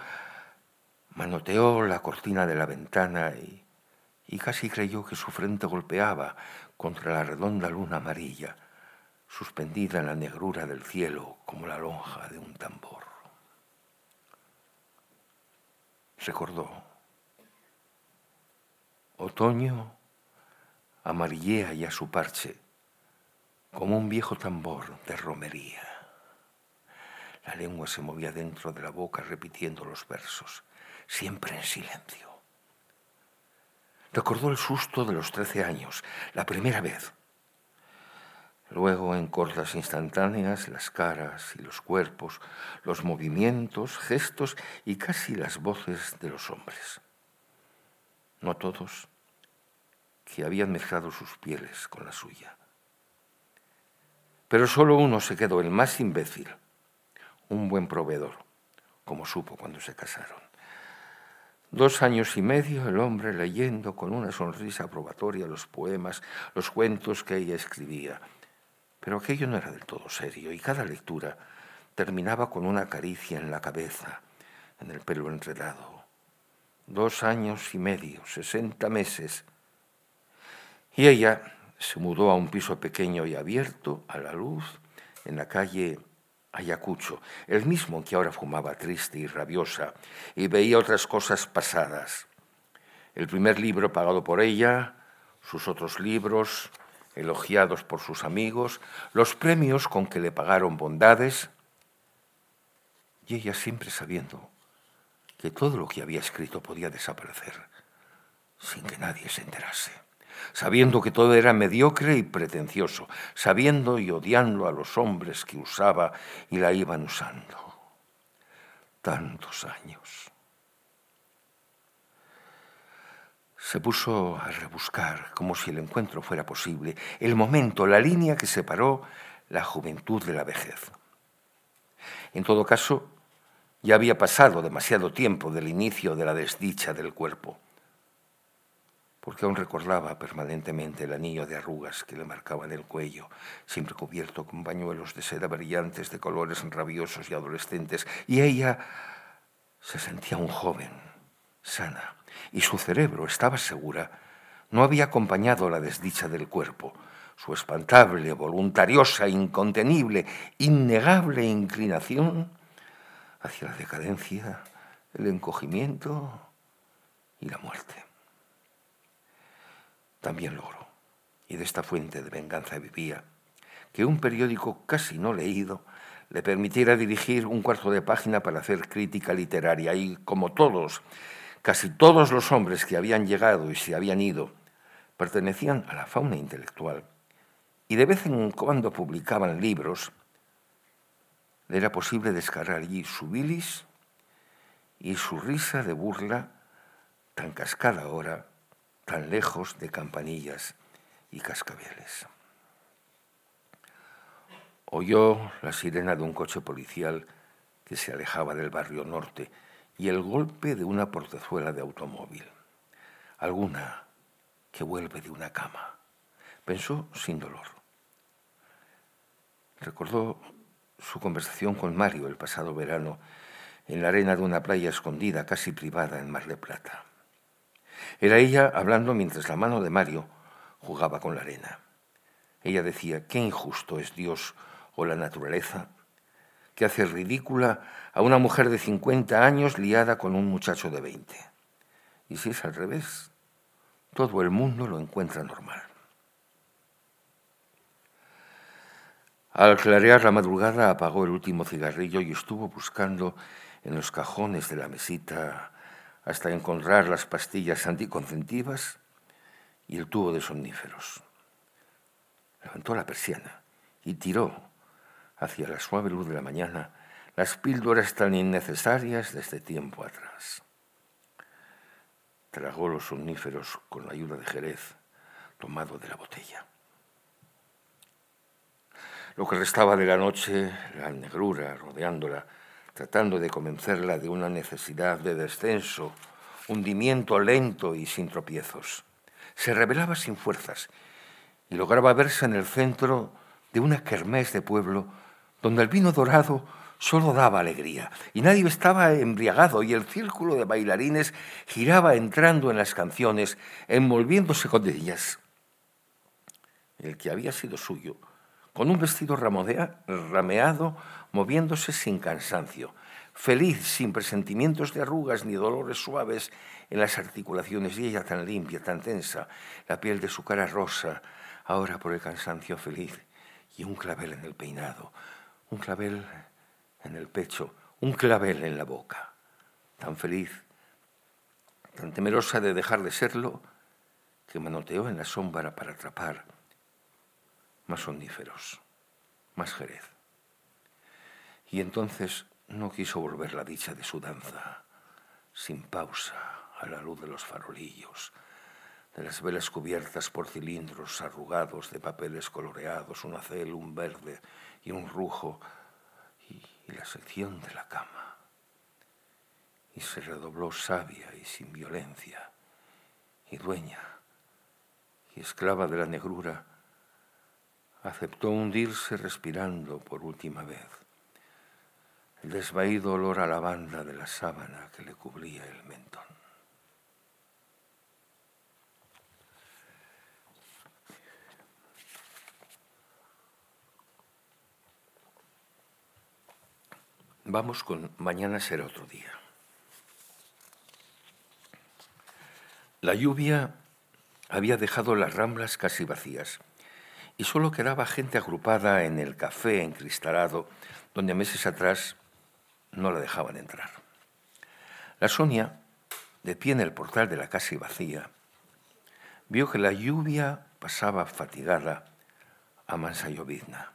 manoteó la cortina de la ventana y, y casi creyó que su frente golpeaba contra la redonda luna amarilla, suspendida en la negrura del cielo como la lonja de un tambor. Recordó. Otoño amarillea ya su parche como un viejo tambor de romería. La lengua se movía dentro de la boca repitiendo los versos, siempre en silencio. Recordó el susto de los trece años, la primera vez. Luego, en cortas instantáneas, las caras y los cuerpos, los movimientos, gestos y casi las voces de los hombres. No todos, que habían mezclado sus pieles con la suya. Pero solo uno se quedó, el más imbécil, un buen proveedor, como supo cuando se casaron. Dos años y medio el hombre leyendo con una sonrisa aprobatoria los poemas, los cuentos que ella escribía. Pero aquello no era del todo serio y cada lectura terminaba con una caricia en la cabeza, en el pelo enredado. Dos años y medio, sesenta meses. Y ella se mudó a un piso pequeño y abierto, a la luz, en la calle Ayacucho, el mismo que ahora fumaba triste y rabiosa y veía otras cosas pasadas. El primer libro pagado por ella, sus otros libros, elogiados por sus amigos, los premios con que le pagaron bondades, y ella siempre sabiendo que todo lo que había escrito podía desaparecer sin que nadie se enterase sabiendo que todo era mediocre y pretencioso, sabiendo y odiando a los hombres que usaba y la iban usando. Tantos años. Se puso a rebuscar, como si el encuentro fuera posible, el momento, la línea que separó la juventud de la vejez. En todo caso, ya había pasado demasiado tiempo del inicio de la desdicha del cuerpo porque aún recordaba permanentemente el anillo de arrugas que le marcaban el cuello, siempre cubierto con pañuelos de seda brillantes de colores rabiosos y adolescentes, y ella se sentía un joven, sana, y su cerebro, estaba segura, no había acompañado la desdicha del cuerpo, su espantable, voluntariosa, incontenible, innegable inclinación hacia la decadencia, el encogimiento y la muerte. También logró, y de esta fuente de venganza vivía, que un periódico casi no leído le permitiera dirigir un cuarto de página para hacer crítica literaria. Y como todos, casi todos los hombres que habían llegado y se habían ido, pertenecían a la fauna intelectual. Y de vez en cuando publicaban libros, era posible descargar allí su bilis y su risa de burla tan cascada ahora tan lejos de campanillas y cascabeles. Oyó la sirena de un coche policial que se alejaba del barrio norte y el golpe de una portezuela de automóvil. Alguna que vuelve de una cama. Pensó sin dolor. Recordó su conversación con Mario el pasado verano en la arena de una playa escondida casi privada en Mar de Plata. Era ella hablando mientras la mano de Mario jugaba con la arena. Ella decía, qué injusto es Dios o la naturaleza, que hace ridícula a una mujer de 50 años liada con un muchacho de 20. Y si es al revés, todo el mundo lo encuentra normal. Al clarear la madrugada apagó el último cigarrillo y estuvo buscando en los cajones de la mesita hasta encontrar las pastillas anticonceptivas y el tubo de somníferos. Levantó la persiana y tiró hacia la suave luz de la mañana las píldoras tan innecesarias desde tiempo atrás. Tragó los somníferos con la ayuda de Jerez, tomado de la botella. Lo que restaba de la noche, la negrura rodeándola, tratando de convencerla de una necesidad de descenso, hundimiento lento y sin tropiezos. Se revelaba sin fuerzas y lograba verse en el centro de una kermés de pueblo donde el vino dorado solo daba alegría y nadie estaba embriagado y el círculo de bailarines giraba entrando en las canciones, envolviéndose con ellas. El que había sido suyo con un vestido rameado, moviéndose sin cansancio, feliz, sin presentimientos de arrugas ni dolores suaves en las articulaciones, y ella tan limpia, tan tensa, la piel de su cara rosa, ahora por el cansancio feliz, y un clavel en el peinado, un clavel en el pecho, un clavel en la boca, tan feliz, tan temerosa de dejar de serlo, que manoteó en la sombra para atrapar más soníferos, más jerez. Y entonces no quiso volver la dicha de su danza, sin pausa, a la luz de los farolillos, de las velas cubiertas por cilindros arrugados de papeles coloreados, un acel, un verde y un rujo, y la sección de la cama. Y se redobló sabia y sin violencia, y dueña, y esclava de la negrura, aceptó hundirse respirando por última vez el desvaído olor a lavanda de la sábana que le cubría el mentón. Vamos con mañana será otro día. La lluvia había dejado las ramblas casi vacías y solo quedaba gente agrupada en el café encristalado donde meses atrás no la dejaban entrar. La Sonia, de pie en el portal de la casa y vacía, vio que la lluvia pasaba fatigada a mansa llovizna.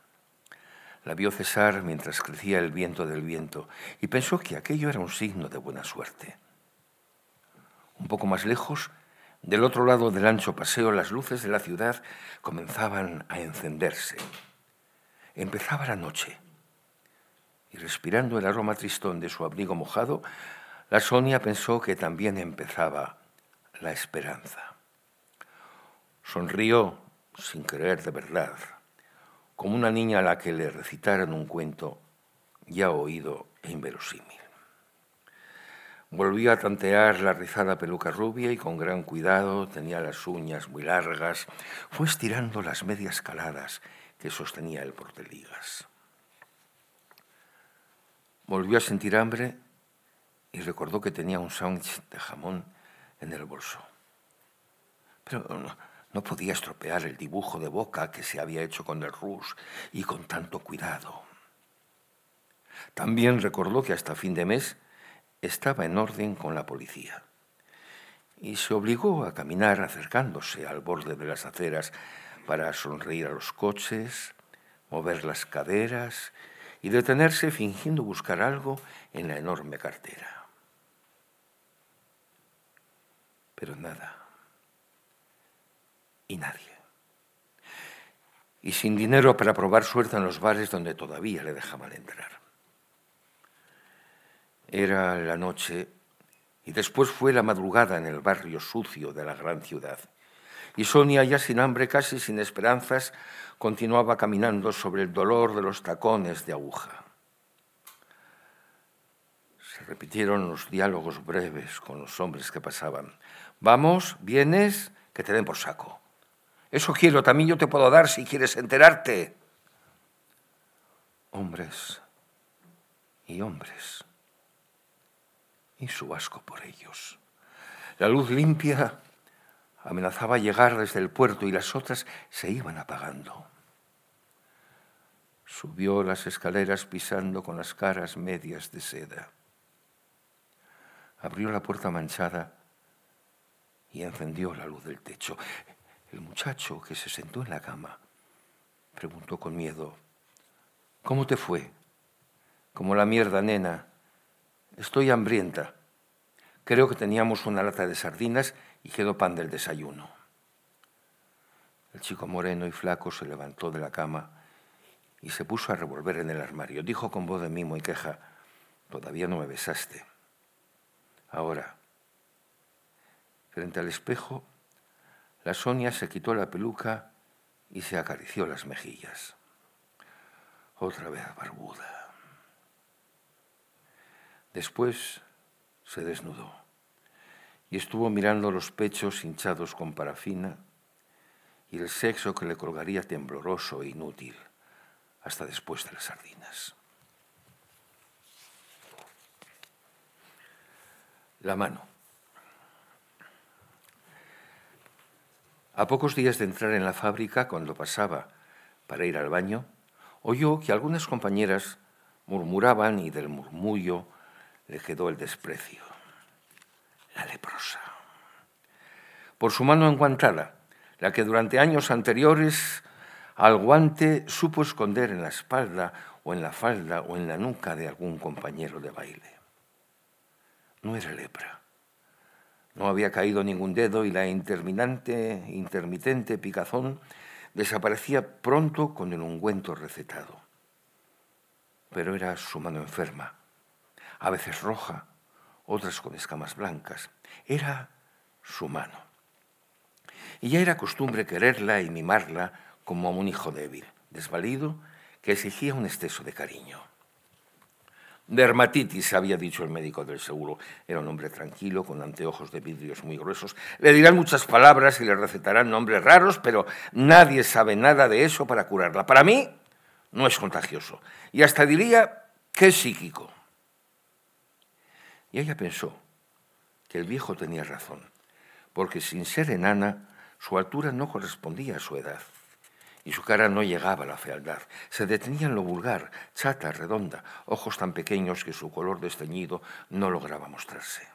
La vio cesar mientras crecía el viento del viento y pensó que aquello era un signo de buena suerte. Un poco más lejos del otro lado del ancho paseo las luces de la ciudad comenzaban a encenderse. Empezaba la noche y respirando el aroma tristón de su abrigo mojado, la Sonia pensó que también empezaba la esperanza. Sonrió sin creer de verdad, como una niña a la que le recitaran un cuento ya oído e inverosímil. Volvió a tantear la rizada peluca rubia y con gran cuidado tenía las uñas muy largas. Fue estirando las medias caladas que sostenía el porteligas. Volvió a sentir hambre y recordó que tenía un sándwich de jamón en el bolso. Pero no, no, podía estropear el dibujo de boca que se había hecho con el rus y con tanto cuidado. También recordó que hasta fin de mes estaba en orden con la policía y se obligó a caminar acercándose al borde de las aceras para sonreír a los coches, mover las caderas y detenerse fingiendo buscar algo en la enorme cartera. Pero nada. Y nadie. Y sin dinero para probar suerte en los bares donde todavía le dejaban entrar. Era la noche y después fue la madrugada en el barrio sucio de la gran ciudad. Y Sonia, ya sin hambre, casi sin esperanzas, continuaba caminando sobre el dolor de los tacones de aguja. Se repitieron los diálogos breves con los hombres que pasaban. Vamos, vienes, que te den por saco. Eso quiero, también yo te puedo dar si quieres enterarte. Hombres y hombres, y su asco por ellos. La luz limpia amenazaba llegar desde el puerto y las otras se iban apagando. Subió las escaleras pisando con las caras medias de seda. Abrió la puerta manchada y encendió la luz del techo. El muchacho que se sentó en la cama preguntó con miedo, ¿Cómo te fue? Como la mierda, nena. Estoy hambrienta. Creo que teníamos una lata de sardinas y quedó pan del desayuno. El chico moreno y flaco se levantó de la cama y se puso a revolver en el armario. Dijo con voz de mimo y queja, todavía no me besaste. Ahora, frente al espejo, la Sonia se quitó la peluca y se acarició las mejillas. Otra vez barbuda. Después se desnudó y estuvo mirando los pechos hinchados con parafina y el sexo que le colgaría tembloroso e inútil hasta después de las sardinas. La mano. A pocos días de entrar en la fábrica, cuando pasaba para ir al baño, oyó que algunas compañeras murmuraban y del murmullo le quedó el desprecio. La leprosa. Por su mano enguantada, la que durante años anteriores al guante supo esconder en la espalda o en la falda o en la nuca de algún compañero de baile. No era lepra no había caído ningún dedo y la interminante, intermitente picazón desaparecía pronto con el ungüento recetado. Pero era su mano enferma, a veces roja, otras con escamas blancas. Era su mano. Y ya era costumbre quererla y mimarla como a un hijo débil, desvalido, que exigía un exceso de cariño. Dermatitis, había dicho el médico del seguro. Era un hombre tranquilo, con anteojos de vidrios muy gruesos. Le dirán muchas palabras y le recetarán nombres raros, pero nadie sabe nada de eso para curarla. Para mí, no es contagioso. Y hasta diría que es psíquico. Y ella pensó que el viejo tenía razón, porque sin ser enana, su altura no correspondía a su edad y su cara no llegaba a la fealdad. Se detenía en lo vulgar, chata, redonda, ojos tan pequeños que su color desteñido no lograba mostrarse.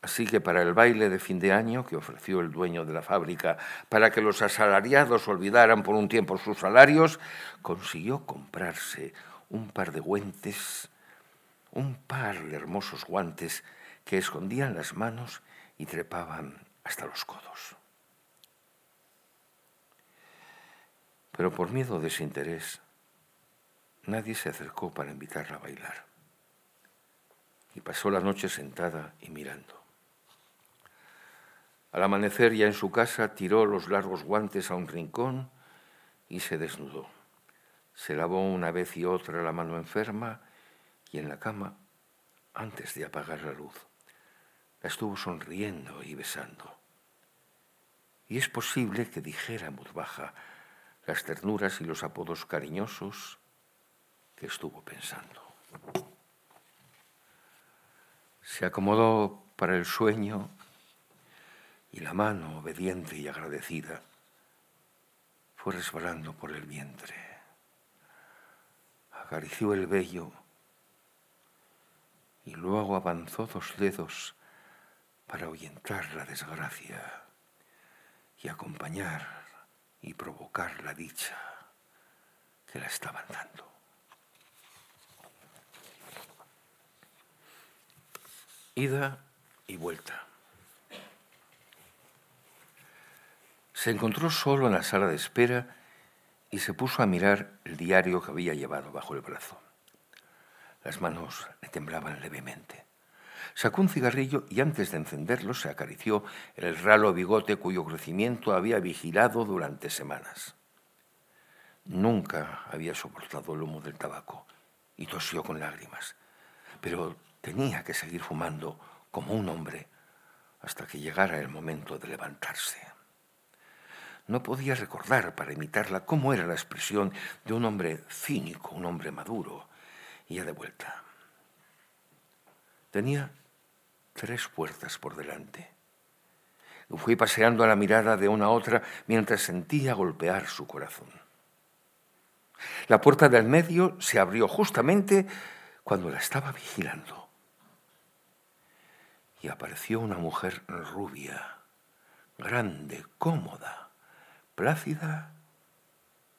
Así que para el baile de fin de año que ofreció el dueño de la fábrica para que los asalariados olvidaran por un tiempo sus salarios, consiguió comprarse un par de guantes, un par de hermosos guantes que escondían las manos y trepaban hasta los codos. Pero por miedo de desinterés, nadie se acercó para invitarla a bailar. Y pasó la noche sentada y mirando. Al amanecer ya en su casa tiró los largos guantes a un rincón y se desnudó. Se lavó una vez y otra la mano enferma en la cama, antes de apagar la luz, la estuvo sonriendo y besando. Y es posible que dijera en voz baja, las ternuras y los apodos cariñosos que estuvo pensando. Se acomodó para el sueño y la mano, obediente y agradecida, fue resbalando por el vientre. Acarició el vello y luego avanzó dos dedos para ahuyentar la desgracia y acompañar y provocar la dicha que la estaban dando. Ida y vuelta. Se encontró solo en la sala de espera y se puso a mirar el diario que había llevado bajo el brazo. Las manos le temblaban levemente. Sacó un cigarrillo y antes de encenderlo se acarició el ralo bigote cuyo crecimiento había vigilado durante semanas. Nunca había soportado el humo del tabaco y tosió con lágrimas, pero tenía que seguir fumando como un hombre hasta que llegara el momento de levantarse. No podía recordar para imitarla cómo era la expresión de un hombre cínico, un hombre maduro, y ya de vuelta. Tenía tres puertas por delante. Fui paseando a la mirada de una a otra mientras sentía golpear su corazón. La puerta del medio se abrió justamente cuando la estaba vigilando. Y apareció una mujer rubia, grande, cómoda, plácida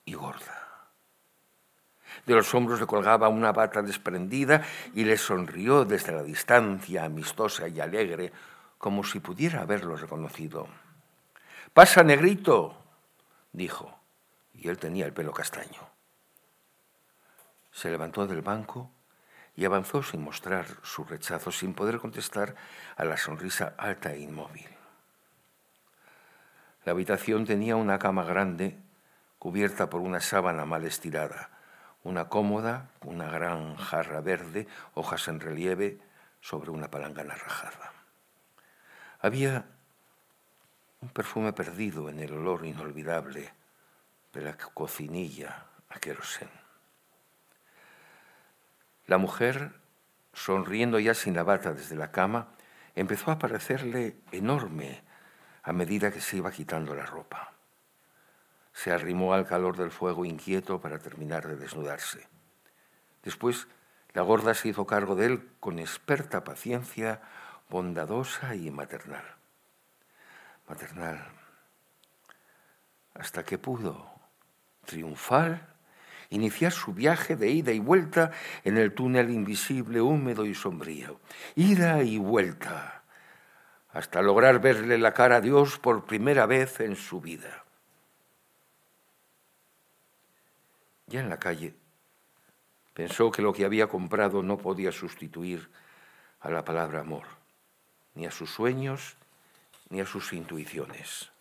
y gorda. De los hombros le colgaba una bata desprendida y le sonrió desde la distancia, amistosa y alegre, como si pudiera haberlo reconocido. Pasa, negrito, dijo, y él tenía el pelo castaño. Se levantó del banco y avanzó sin mostrar su rechazo, sin poder contestar a la sonrisa alta e inmóvil. La habitación tenía una cama grande cubierta por una sábana mal estirada, una cómoda, una gran jarra verde, hojas en relieve sobre una palangana rajada. Había un perfume perdido en el olor inolvidable de la cocinilla a querosén. La mujer, sonriendo ya sin la bata desde la cama, empezó a parecerle enorme a medida que se iba quitando la ropa. Se arrimó al calor del fuego inquieto para terminar de desnudarse. Después, la gorda se hizo cargo de él con experta paciencia, bondadosa y maternal. Maternal, hasta que pudo, triunfar, iniciar su viaje de ida y vuelta en el túnel invisible, húmedo y sombrío. Ida y vuelta hasta lograr verle la cara a Dios por primera vez en su vida. Ya en la calle, pensó que lo que había comprado no podía sustituir a la palabra amor, ni a sus sueños, ni a sus intuiciones.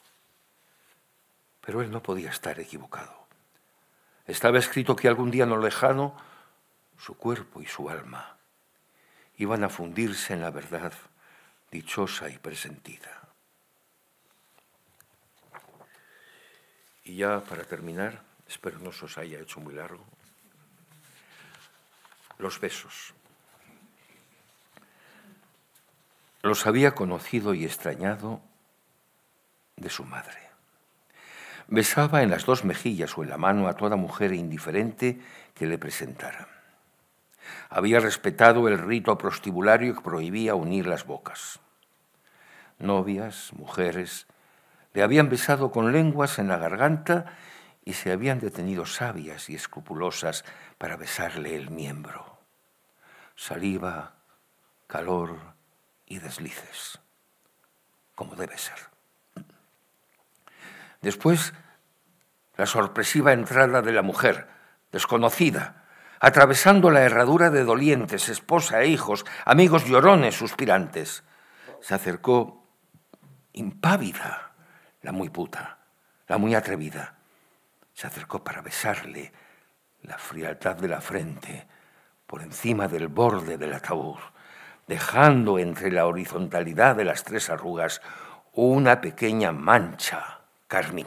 Pero él no podía estar equivocado. Estaba escrito que algún día no lejano, su cuerpo y su alma iban a fundirse en la verdad dichosa y presentida. Y ya para terminar, espero no se os haya hecho muy largo, los besos. Los había conocido y extrañado de su madre. Besaba en las dos mejillas o en la mano a toda mujer indiferente que le presentara. Había respetado el rito prostibulario que prohibía unir las bocas. Novias, mujeres, le habían besado con lenguas en la garganta y se habían detenido sabias y escrupulosas para besarle el miembro. Saliva, calor y deslices, como debe ser. Después, la sorpresiva entrada de la mujer, desconocida, atravesando la herradura de dolientes, esposa e hijos, amigos llorones suspirantes. Se acercó impávida la muy puta, la muy atrevida. Se acercó para besarle la frialdad de la frente por encima del borde del ataúd, dejando entre la horizontalidad de las tres arrugas una pequeña mancha carmín.